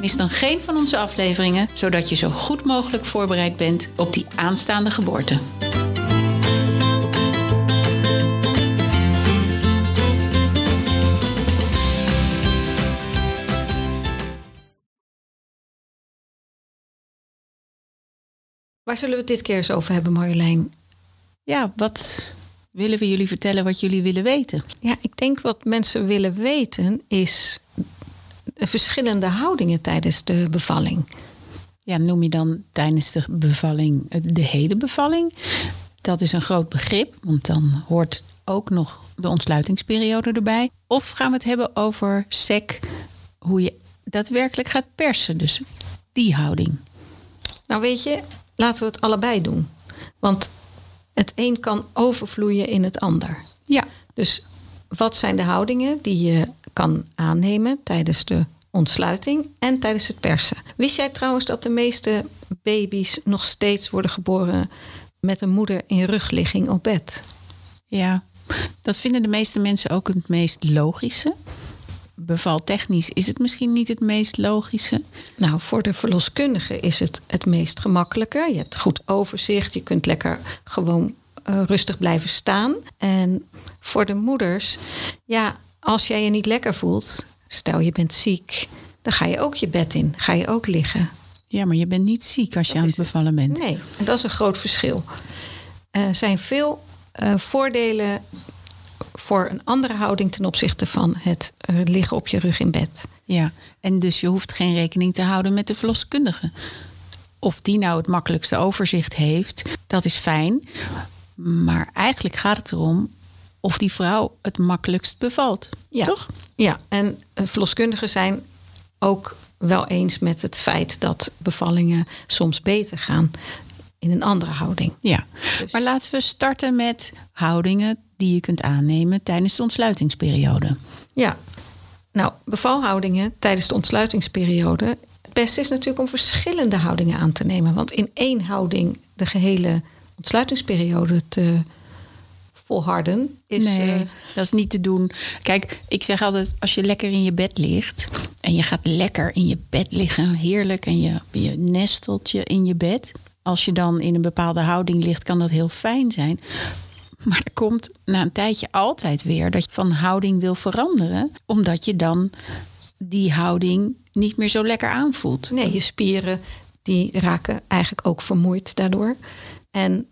Mis dan geen van onze afleveringen, zodat je zo goed mogelijk voorbereid bent op die aanstaande geboorte. Waar zullen we het dit keer eens over hebben, Marjolein? Ja, wat willen we jullie vertellen wat jullie willen weten? Ja, ik denk wat mensen willen weten is verschillende houdingen tijdens de bevalling. Ja, noem je dan tijdens de bevalling eh, de hele bevalling? Dat is een groot begrip, want dan hoort ook nog de ontsluitingsperiode erbij. Of gaan we het hebben over sec, hoe je daadwerkelijk gaat persen? Dus die houding. Nou weet je, laten we het allebei doen. Want het een kan overvloeien in het ander. Ja. Dus wat zijn de houdingen die je kan aannemen tijdens de ontsluiting en tijdens het persen? Wist jij trouwens dat de meeste baby's nog steeds worden geboren met een moeder in rugligging op bed? Ja, dat vinden de meeste mensen ook het meest logische. Bevaltechnisch is het misschien niet het meest logische. Nou, voor de verloskundige is het het meest gemakkelijke. Je hebt goed overzicht, je kunt lekker gewoon uh, rustig blijven staan. En voor de moeders, ja, als jij je niet lekker voelt, stel je bent ziek, dan ga je ook je bed in, ga je ook liggen. Ja, maar je bent niet ziek als je Dat aan het bevallen bent. Nee, en dat is een groot verschil. Er zijn veel eh, voordelen voor een andere houding ten opzichte van het eh, liggen op je rug in bed. Ja, en dus je hoeft geen rekening te houden met de verloskundige. Of die nou het makkelijkste overzicht heeft, dat is fijn. Maar eigenlijk gaat het erom of die vrouw het makkelijkst bevalt. Ja. Toch? Ja, en eh, verloskundigen zijn ook wel eens met het feit dat bevallingen soms beter gaan in een andere houding. Ja. Dus- Maar laten we starten met houdingen die je kunt aannemen tijdens de ontsluitingsperiode. Ja, nou, bevalhoudingen tijdens de ontsluitingsperiode. Het beste is natuurlijk om verschillende houdingen aan te nemen. Want in één houding de gehele ontsluitingsperiode te volharden is. nee, eh, dat is niet te doen. Kijk, ik zeg altijd, als je lekker in je bed ligt en je gaat lekker in je bed liggen, heerlijk, en je, je nestelt je in je bed. Als je dan in een bepaalde houding ligt, kan dat heel fijn zijn. Maar er komt na een tijdje altijd weer dat je van houding wil veranderen, omdat je dan die houding niet meer zo lekker aanvoelt. nee, je spieren die raken eigenlijk ook vermoeid daardoor. En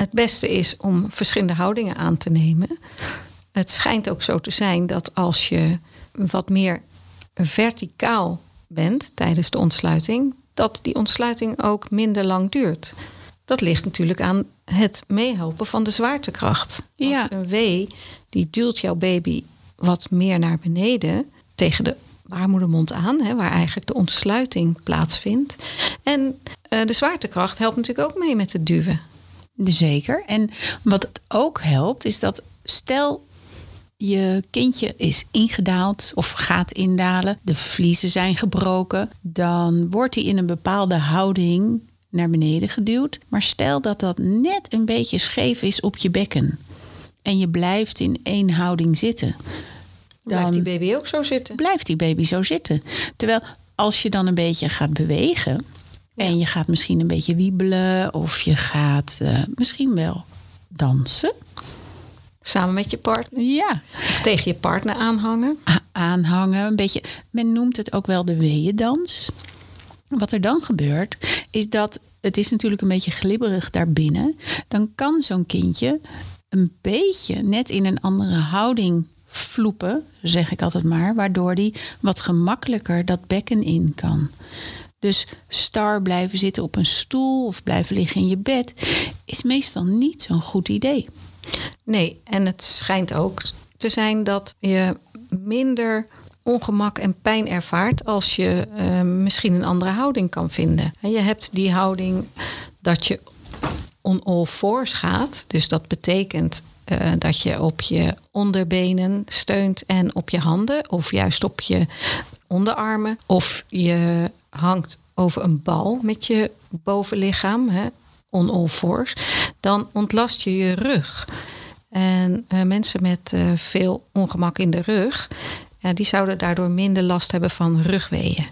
het beste is om verschillende houdingen aan te nemen. Het schijnt ook zo te zijn dat als je wat meer verticaal bent tijdens de ontsluiting, dat die ontsluiting ook minder lang duurt. Dat ligt natuurlijk aan het meehelpen van de zwaartekracht. Ja. Want Een W die duwt jouw baby wat meer naar beneden tegen de baarmoedermond aan, hè, waar eigenlijk de ontsluiting plaatsvindt. En eh, de zwaartekracht helpt natuurlijk ook mee met het duwen. Zeker. En wat het ook helpt, is dat stel je kindje is ingedaald of gaat indalen, de vliezen zijn gebroken, dan wordt hij in een bepaalde houding naar beneden geduwd. Maar stel dat dat net een beetje scheef is op je bekken en je blijft in één houding zitten, Blijft dan die baby ook zo zitten? blijft die baby zo zitten. Terwijl als je dan een beetje gaat bewegen en je gaat misschien een beetje wiebelen of je gaat eh, misschien wel dansen. Samen met je partner? Ja, Of tegen je partner aanhangen? a- aanhangen. Een beetje, men noemt het ook wel de weeëndans. Wat er dan gebeurt, is dat het is natuurlijk een beetje glibberig daarbinnen. Dan kan zo'n kindje een beetje net in een andere houding vloepen, zeg ik altijd maar, waardoor die wat gemakkelijker dat bekken in kan. Dus star blijven zitten op een stoel of blijven liggen in je bed is meestal niet zo'n goed idee. Nee, en het schijnt ook te zijn dat je minder ongemak en pijn ervaart als je eh, misschien een andere houding kan vinden. En je hebt die houding dat je on all fours gaat. Dus dat betekent uh, dat je op je onderbenen steunt en op je handen, of juist op je onderarmen, of je hangt over een bal met je bovenlichaam, hè, on all fours, dan ontlast je je rug. En uh, mensen met uh, veel ongemak in de rug, ja, die zouden daardoor minder last hebben van rugweeën.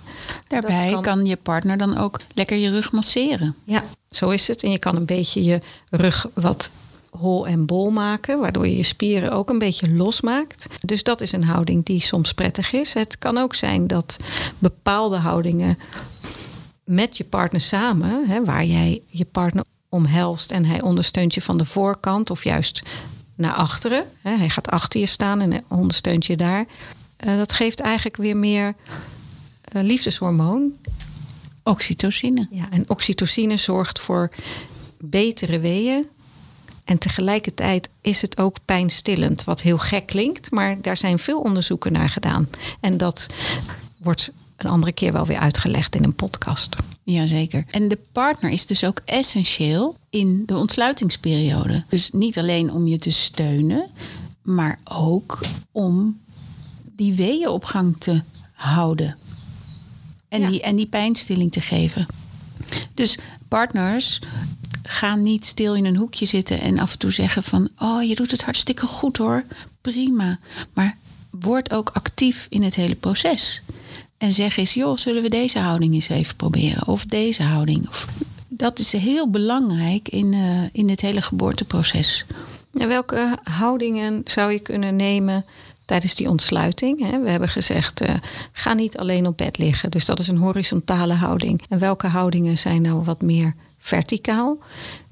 Daarbij kan... kan... je partner dan ook lekker je rug masseren. Ja, zo is het. En je kan een beetje je rug wat hol en bol maken, waardoor je je spieren ook een beetje losmaakt. Dus dat is een houding die soms prettig is. Het kan ook zijn dat bepaalde houdingen met je partner samen, hè, waar jij je partner omhelst en hij ondersteunt je van de voorkant of juist naar achteren. Hè, hij gaat achter je staan en ondersteunt je daar. Uh, dat geeft eigenlijk weer meer uh, liefdeshormoon. Oxytocine. Ja, en oxytocine zorgt voor betere weeën. En tegelijkertijd is het ook pijnstillend, wat heel gek klinkt, maar daar zijn veel onderzoeken naar gedaan. En dat wordt een andere keer wel weer uitgelegd in een podcast. Jazeker. En de partner is dus ook essentieel in de ontsluitingsperiode. Dus niet alleen om je te steunen, maar ook om die weeën op gang te houden. En, die, en die pijnstilling te geven. Dus partners gaan niet stil in een hoekje zitten en af en toe zeggen van... oh, je doet het hartstikke goed hoor, prima. Maar word ook actief in het hele proces. En zeg eens, joh, zullen we deze houding eens even proberen? Of deze houding. Of, dat is heel belangrijk in, uh, in het hele geboorteproces. Ja, welke houdingen zou je kunnen nemen tijdens die ontsluiting? Hè? We hebben gezegd, uh, ga niet alleen op bed liggen. Dus dat is een horizontale houding. En welke houdingen zijn nou wat meer verticaal?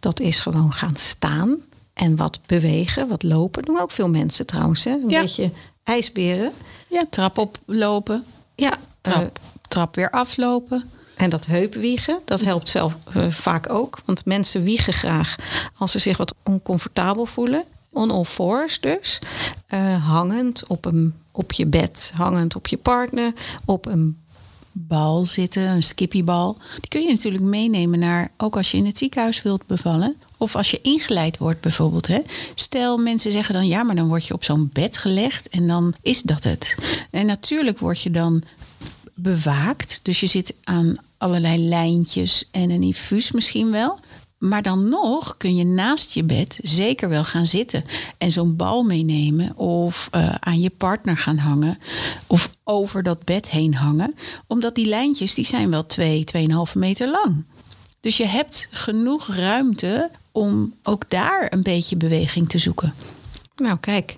Dat is gewoon gaan staan en wat bewegen, wat lopen. doen ook veel mensen trouwens. Hè? Een beetje ijsberen. Ja, trap oplopen. Ja, trap, uh, trap weer aflopen. En dat heupwiegen, dat helpt zelf uh, vaak ook. Want mensen wiegen graag als ze zich wat oncomfortabel voelen. On all fours dus. Uh, hangend op, een, op je bed, hangend op je partner, op een bal zitten, een skippybal. Die kun je natuurlijk meenemen naar, ook als je in het ziekenhuis wilt bevallen. Of als je ingeleid wordt bijvoorbeeld. Hè. Stel, mensen zeggen dan ja, maar dan word je op zo'n bed gelegd en dan is dat het. En natuurlijk word je dan bewaakt. Dus je zit aan allerlei lijntjes en een infuus misschien wel. Maar dan nog kun je naast je bed zeker wel gaan zitten en zo'n bal meenemen of uh, aan je partner gaan hangen of over dat bed heen hangen, omdat die lijntjes die zijn wel 2, 2,5 meter lang. Dus je hebt genoeg ruimte om ook daar een beetje beweging te zoeken. Nou, kijk.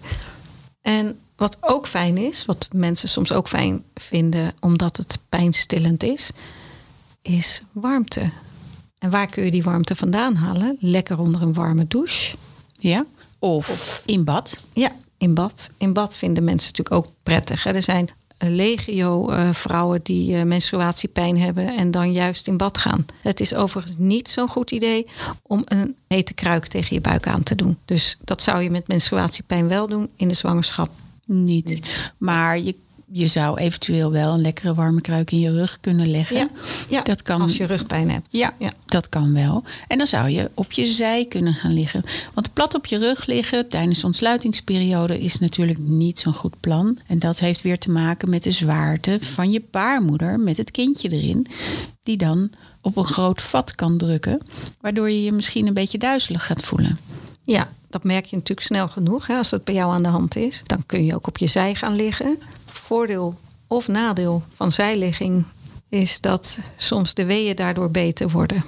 En wat ook fijn is, wat mensen soms ook fijn vinden omdat het pijnstillend is, is warmte. En waar kun je die warmte vandaan halen? Lekker onder een warme douche. Ja. Of, in bad. Ja, in bad. In bad vinden mensen natuurlijk ook prettig. Hè? Er zijn legio uh, vrouwen die uh, menstruatiepijn hebben en dan juist in bad gaan. Het is overigens niet zo'n goed idee om een hete kruik tegen je buik aan te doen. Dus dat zou je met menstruatiepijn wel doen, in de zwangerschap niet. niet. Maar je je zou eventueel wel een lekkere warme kruik in je rug kunnen leggen. Ja, ja dat kan, als je rugpijn hebt. Ja, ja, dat kan wel. En dan zou je op je zij kunnen gaan liggen. Want plat op je rug liggen tijdens de ontsluitingsperiode is natuurlijk niet zo'n goed plan. En dat heeft weer te maken met de zwaarte van je baarmoeder met het kindje erin. Die dan op een groot vat kan drukken. Waardoor je je misschien een beetje duizelig gaat voelen. Ja, dat merk je natuurlijk snel genoeg. Hè, als dat bij jou aan de hand is. Dan kun je ook op je zij gaan liggen voordeel of nadeel van zijligging is dat soms de weeën daardoor beter worden.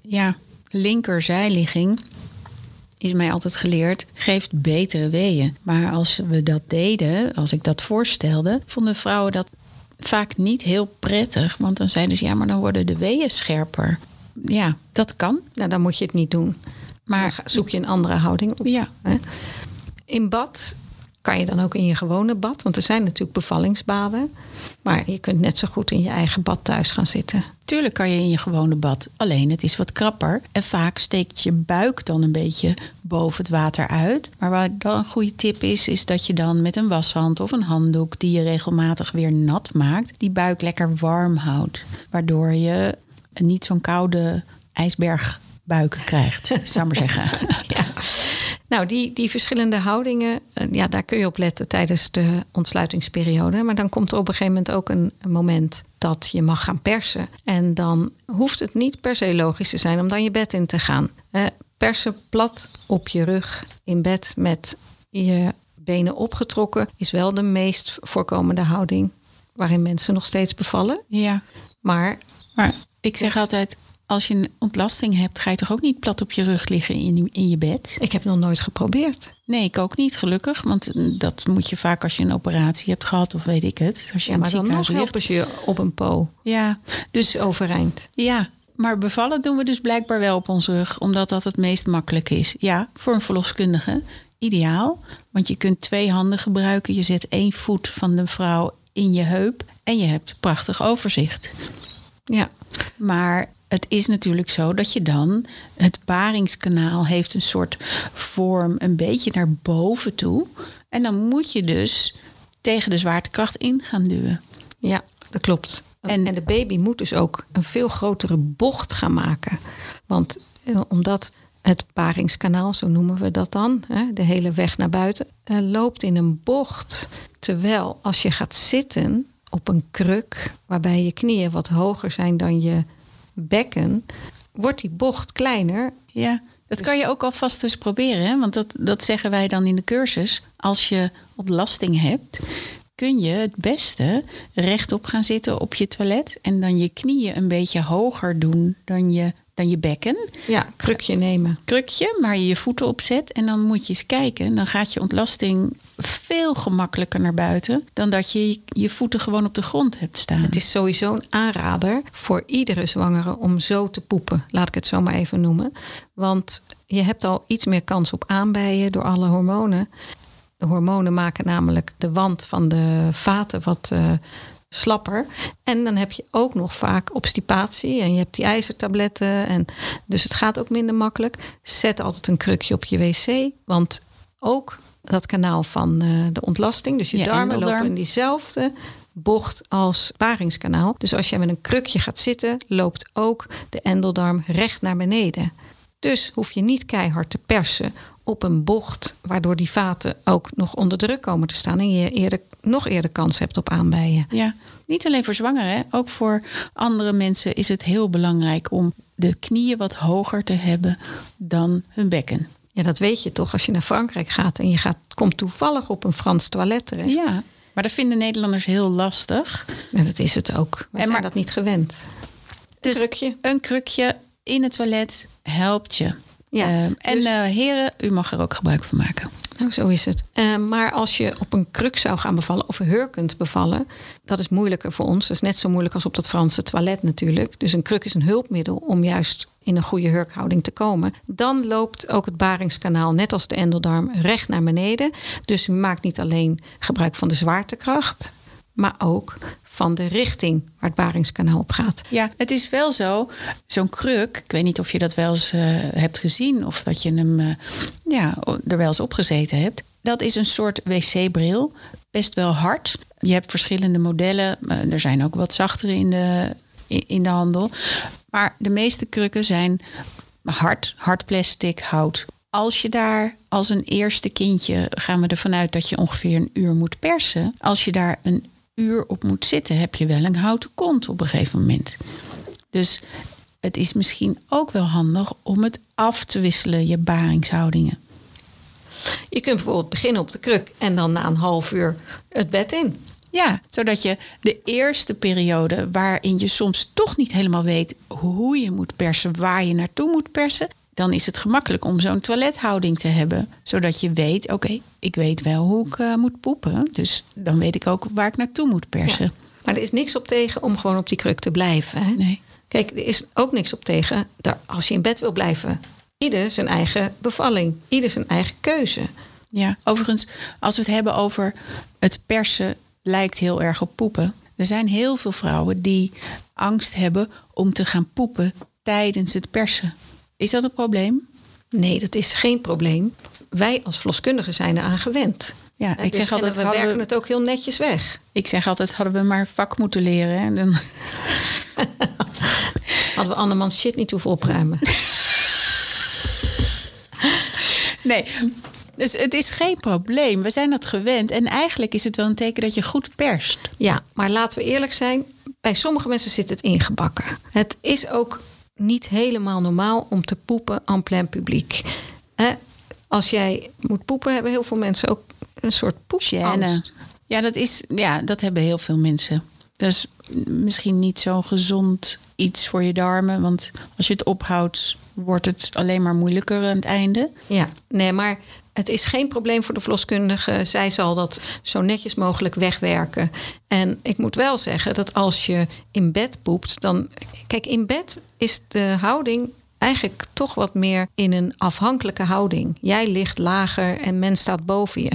Ja, linkerzijligging is mij altijd geleerd, geeft betere weeën. Maar als we dat deden, als ik dat voorstelde, vonden vrouwen dat vaak niet heel prettig. Want dan zeiden ze, ja, maar dan worden de weeën scherper. Ja, dat kan. Nou, dan moet je het niet doen. Maar zoek je een andere houding op. Ja. In bad kan je dan ook in je gewone bad? Want er zijn natuurlijk bevallingsbaden. Maar je kunt net zo goed in je eigen bad thuis gaan zitten. Tuurlijk kan je in je gewone bad. Alleen het is wat krapper. En vaak steekt je buik dan een beetje boven het water uit. Maar wat dan een goede tip is, is dat je dan met een washand of een handdoek die je regelmatig weer nat maakt, die buik lekker warm houdt. Waardoor je niet zo'n koude ijsberg buiken krijgt, zou ik maar zeggen. Ja. Nou, die, die verschillende houdingen, eh, ja, daar kun je op letten tijdens de ontsluitingsperiode. Maar dan komt er op een gegeven moment ook een, een moment dat je mag gaan persen. En dan hoeft het niet per se logisch te zijn om dan je bed in te gaan. Eh, persen plat op je rug in bed met je benen opgetrokken is wel de meest voorkomende houding waarin mensen nog steeds bevallen. Ja, Maar maar ik zeg altijd, als je een ontlasting hebt, ga je toch ook niet plat op je rug liggen in, in je bed? ik heb nog nooit geprobeerd. Nee, ik ook niet, gelukkig. Want mm, dat moet je vaak als je een operatie hebt gehad, of weet ik het. Als je Ja, maar dan nog helpen ze je op een po. Ja, Dus overeind. ja. Maar bevallen doen we dus blijkbaar wel op onze rug, omdat dat het meest makkelijk is. Ja, voor een verloskundige ideaal. Want je kunt twee handen gebruiken. Je zet één voet van de vrouw in je heup en je hebt prachtig overzicht. Ja. Maar het is natuurlijk zo dat je dan het baringskanaal heeft een soort vorm een beetje naar boven toe. En dan moet je dus tegen de zwaartekracht in gaan duwen. Ja, dat klopt. En, En- de baby moet dus ook een veel grotere bocht gaan maken. Want eh, omdat het paringskanaal, zo noemen we dat dan, hè, de hele weg naar buiten, eh, loopt in een bocht. Terwijl als je gaat zitten op een kruk, waarbij je knieën wat hoger zijn dan je bekken, wordt die bocht kleiner. Ja, dat kan je ook alvast eens proberen. Hè? Want dat, dat zeggen wij dan in de cursus. Als je ontlasting hebt, kun je het beste rechtop gaan zitten op je toilet. En dan je knieën een beetje hoger doen dan je, dan je bekken. Ja, krukje nemen. krukje, maar je je voeten opzet. En dan moet je eens kijken. Dan gaat je ontlasting veel gemakkelijker naar buiten. Dan dat je je voeten gewoon op de grond hebt staan. Het is sowieso een aanrader voor iedere zwangere om zo te poepen. Laat ik het zo maar even noemen. Want je hebt al iets meer kans op aanbijen door alle hormonen. De hormonen maken namelijk de wand van de vaten wat eh, slapper. En dan heb je ook nog vaak obstipatie. En je hebt die ijzertabletten. En dus het gaat ook minder makkelijk. Zet altijd een krukje op je wc. Want ook dat kanaal van eh, de ontlasting, dus je darmen lopen in diezelfde bocht als paringskanaal. Dus als jij met een krukje gaat zitten, loopt ook de endeldarm recht naar beneden. Dus hoef je niet keihard te persen op een bocht, waardoor die vaten ook nog onder druk komen te staan en je eerder, nog eerder kans hebt op aanbijen. Ja, niet alleen voor zwangeren, ook voor andere mensen is het heel belangrijk om de knieën wat hoger te hebben dan hun bekken. Ja, dat weet je toch als je naar Frankrijk gaat en je gaat, komt toevallig op een Frans toilet terecht. Ja, maar dat vinden Nederlanders heel lastig. En dat is het ook. Wij En zijn maar- dat niet gewend. Dus krukje. een krukje in het toilet helpt je. Ja, Ehm, en dus- eh, heren, u mag er ook gebruik van maken. Nou, zo is het. Eh, maar als je op een kruk zou gaan bevallen of hurkend bevallen, dat is moeilijker voor ons. Dat is net zo moeilijk als op dat Franse toilet natuurlijk. Dus een kruk is een hulpmiddel om juist in een goede hurkhouding te komen. Dan loopt ook het baringskanaal, net als de endeldarm, recht naar beneden. Dus u maakt niet alleen gebruik van de zwaartekracht, maar ook van de richting waar het baringskanaal op gaat. Ja, het is wel zo. Zo'n kruk, ik weet niet of je dat wel eens eh, hebt gezien of dat je hem eh, ja, er wel eens op gezeten hebt. Dat is een soort wc-bril, best wel hard. Je hebt verschillende modellen. eh, er zijn ook wat zachtere in de, in de handel. Maar de meeste krukken zijn hard, hard plastic, hout. Als je daar als een eerste kindje, gaan we ervan uit dat je ongeveer een uur moet persen. Als je daar een uur op moet zitten, heb je wel een houten kont op een gegeven moment. Dus het is misschien ook wel handig om het af te wisselen, je baringshoudingen. Je kunt bijvoorbeeld beginnen op de kruk en dan na een half uur het bed in. Ja, zodat je de eerste periode waarin je soms toch niet helemaal weet hoe je moet persen, waar je naartoe moet persen, dan is het gemakkelijk om zo'n toilethouding te hebben. Zodat je weet, oké, ik weet wel hoe ik eh, moet poepen. Dus dan weet ik ook waar ik naartoe moet persen. Maar er is niks op tegen om gewoon op die kruk te blijven. Hè? Nee. Kijk, er is ook niks op tegen als je in bed wil blijven. Ieder zijn eigen bevalling, ieder zijn eigen keuze. Ja, overigens, als we het hebben over het persen, lijkt heel erg op poepen. Er zijn heel veel vrouwen die angst hebben om te gaan poepen tijdens het persen. Is dat een probleem? Nee, dat is geen probleem. Wij als verloskundigen zijn eraan gewend. Ja, En ik dus- zeg altijd, en we werken we, het ook heel netjes weg. ik zeg altijd, hadden we maar vak moeten leren. hè? Dan, Hadden we andermans shit niet hoeven opruimen. Nee, dus het is geen probleem. We zijn dat gewend. En eigenlijk is het wel een teken dat je goed perst. Ja, maar laten we eerlijk zijn. Bij sommige mensen zit het ingebakken. Het is ook niet helemaal normaal om te poepen en plein publiek. Als jij moet poepen, hebben heel veel mensen ook een soort poepangst. Ja, dat is, ja, dat hebben heel veel mensen. Dat is misschien niet zo gezond iets voor je darmen. Want als je het ophoudt, wordt het alleen maar moeilijker aan het einde. Ja, nee, maar het is geen probleem voor de verloskundige. Zij zal dat zo netjes mogelijk wegwerken. En ik moet wel zeggen dat als je in bed poept, dan. Kijk, in bed is de houding eigenlijk toch wat meer in een afhankelijke houding. Jij ligt lager en men staat boven je.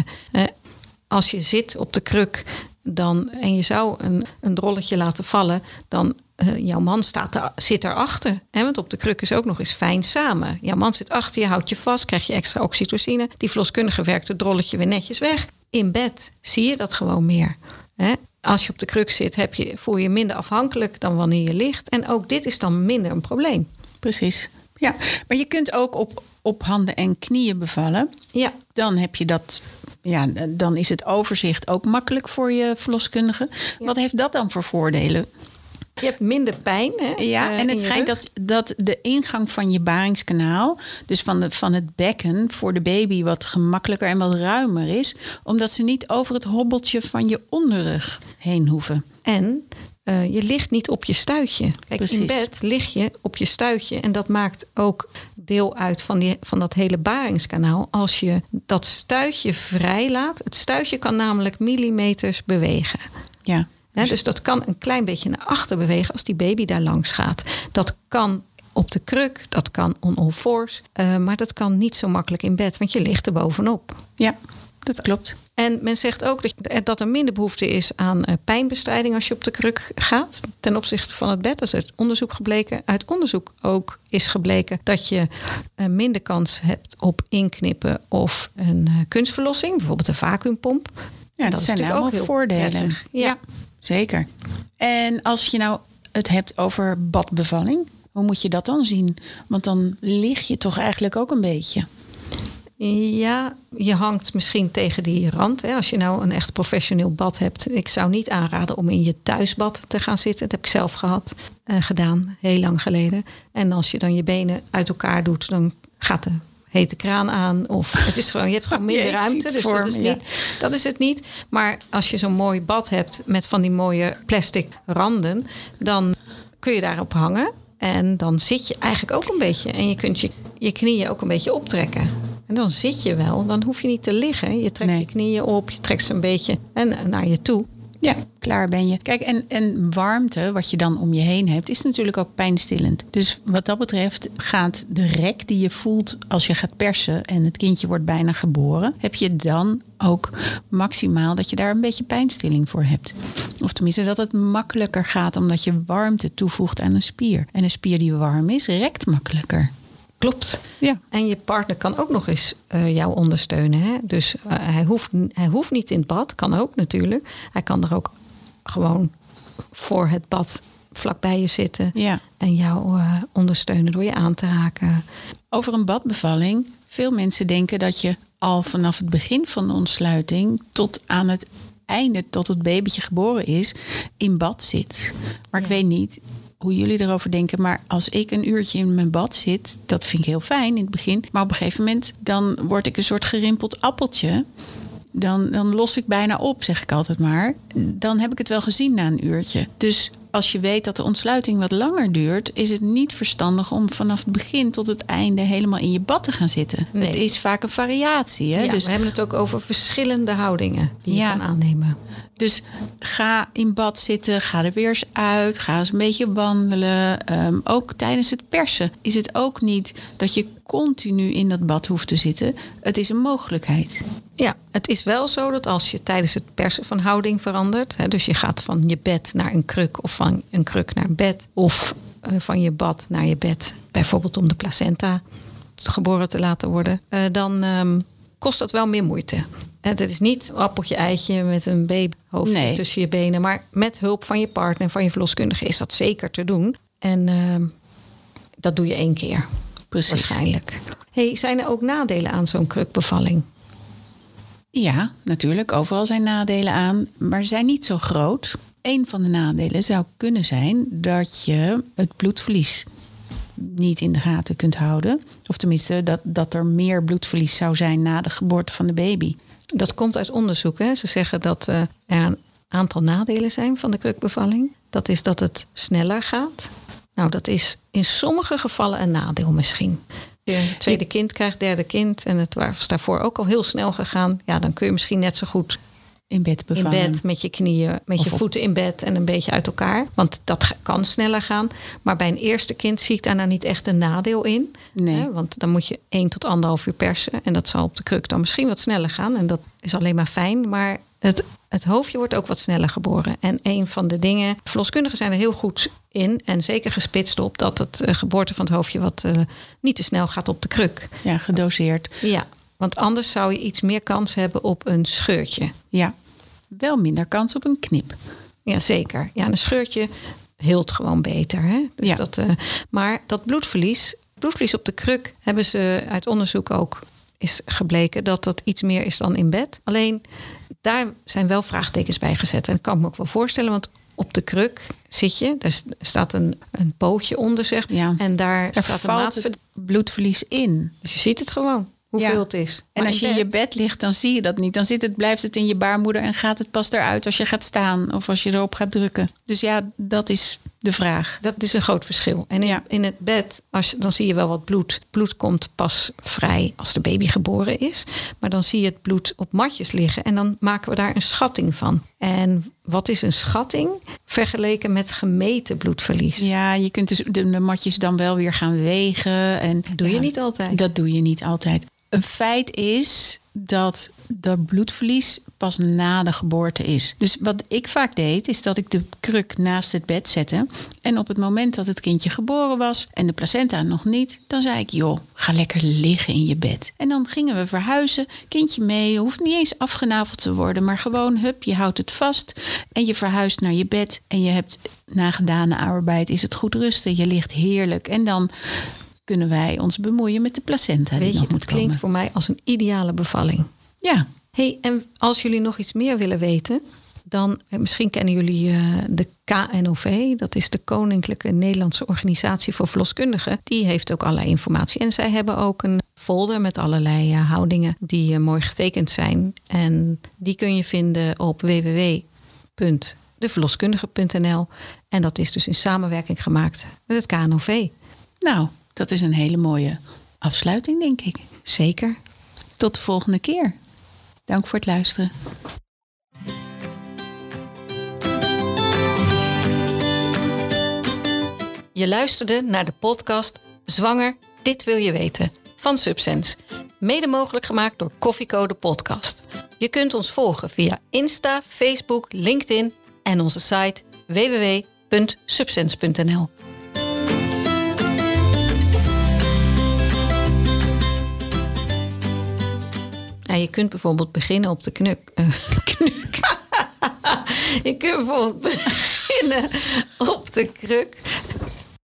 als je zit op de kruk dan, en je zou een, een drolletje laten vallen, dan uh, jouw man staat er, zit erachter. Hè? Want op de kruk is ook nog eens fijn samen. Jouw man zit achter je, houdt je vast, krijg je extra oxytocine. Die verloskundige werkt het drolletje weer netjes weg. In bed zie je dat gewoon meer. Hè? Als je op de kruk zit, heb je, voel je minder afhankelijk dan wanneer je ligt. En ook dit is dan minder een probleem. Precies. Ja, maar je kunt ook op, op handen en knieën bevallen. Ja. Dan heb je dat. Ja, dan is het overzicht ook makkelijk voor je verloskundige. Wat heeft dat dan voor voordelen? Je hebt minder pijn. Hè, ja, eh, en het schijnt dat, dat de ingang van je baringskanaal, dus van, de, van het bekken voor de baby, wat gemakkelijker en wat ruimer is, omdat ze niet over het hobbeltje van je onderrug heen hoeven. En uh, je ligt niet op je stuitje. Kijk, in bed lig je op je stuitje. En dat maakt ook deel uit van, die, van dat hele baringskanaal. Als je dat stuitje vrijlaat. Het stuitje kan namelijk millimeters bewegen. Ja. dus dat kan een klein beetje naar achter bewegen als die baby daar langs gaat. Dat kan op de kruk, dat kan on all fours. Uh, maar dat kan niet zo makkelijk in bed, want je ligt er bovenop. Ja, dat klopt. En men zegt ook dat er minder behoefte is aan eh, pijnbestrijding als je op de kruk gaat ten opzichte van het bed. Dat is uit onderzoek gebleken. Uit onderzoek ook is gebleken dat je eh, minder kans hebt op inknippen of een eh, kunstverlossing, bijvoorbeeld een vacuümpomp. Ja, dat, zijn allemaal voordelen. Ja. ja, zeker. En als je nou het hebt over badbevalling, hoe moet je dat dan zien? Want dan lig je toch eigenlijk ook een beetje. Ja, je hangt misschien tegen die rand. Hè. Als je nou een echt professioneel bad hebt. Ik zou niet aanraden om in je thuisbad te gaan zitten. Dat heb ik zelf gehad, uh, gedaan, heel lang geleden. En als je dan je benen uit elkaar doet, dan gaat de hete kraan aan. Of het is gewoon, je hebt gewoon minder ruimte. Dus dat is, niet, dat is het niet. Maar als je zo'n mooi bad hebt met van die mooie plastic randen, dan kun je daarop hangen. En dan zit je eigenlijk ook een beetje. En je kunt je, je knieën ook een beetje optrekken. En dan zit je wel, dan hoef je niet te liggen. Je trekt je knieën op, je trekt ze een beetje en naar je toe. Ja, klaar ben je. Kijk, en, en warmte, wat je dan om je heen hebt, is natuurlijk ook pijnstillend. Dus wat dat betreft gaat de rek die je voelt als je gaat persen en het kindje wordt bijna geboren, heb je dan ook maximaal dat je daar een beetje pijnstilling voor hebt. Of tenminste dat het makkelijker gaat omdat je warmte toevoegt aan een spier. En een spier die warm is, rekt makkelijker. Klopt. Ja. En je partner kan ook nog eens uh, jou ondersteunen. Hè? Dus uh, hij, hoeft, hij hoeft niet in het bad, kan ook natuurlijk. Hij kan er ook gewoon voor het bad vlakbij je zitten ja. en jou uh, ondersteunen door je aan te raken. Over een badbevalling. Veel mensen denken dat je al vanaf het begin van de ontsluiting tot aan het einde, tot het babytje geboren is, in bad zit. Maar ik weet niet, hoe jullie erover denken. Maar als ik een uurtje in mijn bad zit, dat vind ik heel fijn in het begin. Maar op een gegeven moment dan word ik een soort gerimpeld appeltje. Dan, dan los ik bijna op, zeg ik altijd maar. Dan heb ik het wel gezien na een uurtje. Dus als je weet dat de ontsluiting wat langer duurt, is het niet verstandig om vanaf het begin tot het einde helemaal in je bad te gaan zitten. Het is vaak een variatie. Hè? Ja, dus we hebben het ook over verschillende houdingen die je kan aannemen. Dus ga in bad zitten, ga er weer eens uit, ga eens een beetje wandelen. Ehm, ook tijdens het persen is het ook niet dat je continu in dat bad hoeft te zitten. Het is een mogelijkheid. Ja, het is wel zo dat als je tijdens het persen van houding verandert, hè, dus je gaat van je bed naar een kruk of van een kruk naar bed, of uh, van je bad naar je bed, bijvoorbeeld om de placenta geboren te laten worden, uh, dan um, kost dat wel meer moeite. Het is niet appeltje eitje met een babyhoofd nee. tussen je benen. Maar met hulp van je partner, van je verloskundige, is dat zeker te doen. En uh, dat doe je één keer. Precies. Waarschijnlijk. Hey, zijn er ook nadelen aan zo'n krukbevalling? Ja, natuurlijk. Overal zijn nadelen aan, maar ze zijn niet zo groot. Een van de nadelen zou kunnen zijn dat je het bloedverlies niet in de gaten kunt houden. Of tenminste, dat, dat er meer bloedverlies zou zijn na de geboorte van de baby. Dat komt uit onderzoek. Hè? Ze zeggen dat uh, er een aantal nadelen zijn van de krukbevalling. Dat is dat het sneller gaat. Nou, dat is in sommige gevallen een nadeel misschien. Je tweede kind krijgt, derde kind en het was daarvoor ook al heel snel gegaan. Ja, dan kun je misschien net zo goed in bed bevallen. In bed met je knieën, met je voeten in bed en een beetje uit elkaar. Want dat kan sneller gaan. Maar bij een eerste kind zie ik daar nou niet echt een nadeel in. Nee. Hè? Want dan moet je één tot anderhalf uur persen. En dat zal op de kruk dan misschien wat sneller gaan. En dat is alleen maar fijn. Maar het, het hoofdje wordt ook wat sneller geboren. En een van de dingen, verloskundigen zijn er heel goed in. En zeker gespitst op dat het uh, geboorte van het hoofdje wat uh, niet te snel gaat op de kruk. Ja, gedoseerd. Ja, want anders zou je iets meer kans hebben op een scheurtje. Ja, wel minder kans op een knip. Ja, zeker. Ja, een scheurtje hield gewoon beter. Hè? Dus Ja. dat, uh, maar dat bloedverlies, bloedverlies op de kruk hebben ze uit onderzoek ook is gebleken dat dat iets meer is dan in bed. Alleen daar zijn wel vraagtekens bij gezet. En dat kan ik me ook wel voorstellen, want op de kruk zit je, daar staat een, een pootje onder, zeg. Ja. En daar, Daar staat een valt het bloedverlies in. Dus je ziet het gewoon, hoeveel Ja. het is. En Maar als je in je bed ligt, dan zie je dat niet. Dan zit het, blijft het in je baarmoeder en gaat het pas eruit als je gaat staan of als je erop gaat drukken. Dus ja, dat is de vraag. Dat is een groot verschil. En in, Ja. in het bed, als, dan zie je wel wat bloed. Bloed komt pas vrij als de baby geboren is. Maar dan zie je het bloed op matjes liggen. En dan maken we daar een schatting van. En wat is een schatting vergeleken met gemeten bloedverlies? Ja, je kunt dus de, de matjes dan wel weer gaan wegen. En, Doe je niet altijd. Dat doe je niet altijd. Een feit is dat dat bloedverlies pas na de geboorte is. Dus wat ik vaak deed, is dat ik de kruk naast het bed zette. En op het moment dat het kindje geboren was en de placenta nog niet, dan zei ik: joh, ga lekker liggen in je bed. En dan gingen we verhuizen, kindje mee, hoeft niet eens afgenaveld te worden, maar gewoon hup, je houdt het vast en je verhuist naar je bed en je hebt na gedane arbeid is het goed rusten. Je ligt heerlijk en dan kunnen wij ons bemoeien met de placenta. die Weet je, nog dat klinkt komen. voor mij als een ideale bevalling. Ja, hey, en als jullie nog iets meer willen weten, dan eh, misschien kennen jullie eh, de KNOV, dat is de Koninklijke Nederlandse Organisatie voor Verloskundigen. Die heeft ook allerlei informatie. En zij hebben ook een folder met allerlei eh, houdingen die mooi getekend zijn. En die kun je vinden op www.deverloskundige.nl. En dat is dus in samenwerking gemaakt met het KNOV. nou, dat is een hele mooie afsluiting, denk ik. Zeker. Tot de volgende keer. Dank voor het luisteren. Je luisterde naar de podcast Zwanger, dit wil je weten van Subsense. Mede mogelijk gemaakt door Koffiecode Podcast. Je kunt ons volgen via Insta, Facebook, LinkedIn en onze site www.subsense.nl. je kunt bijvoorbeeld beginnen op de knuk. eh, knuk. je kunt bijvoorbeeld beginnen op de kruk.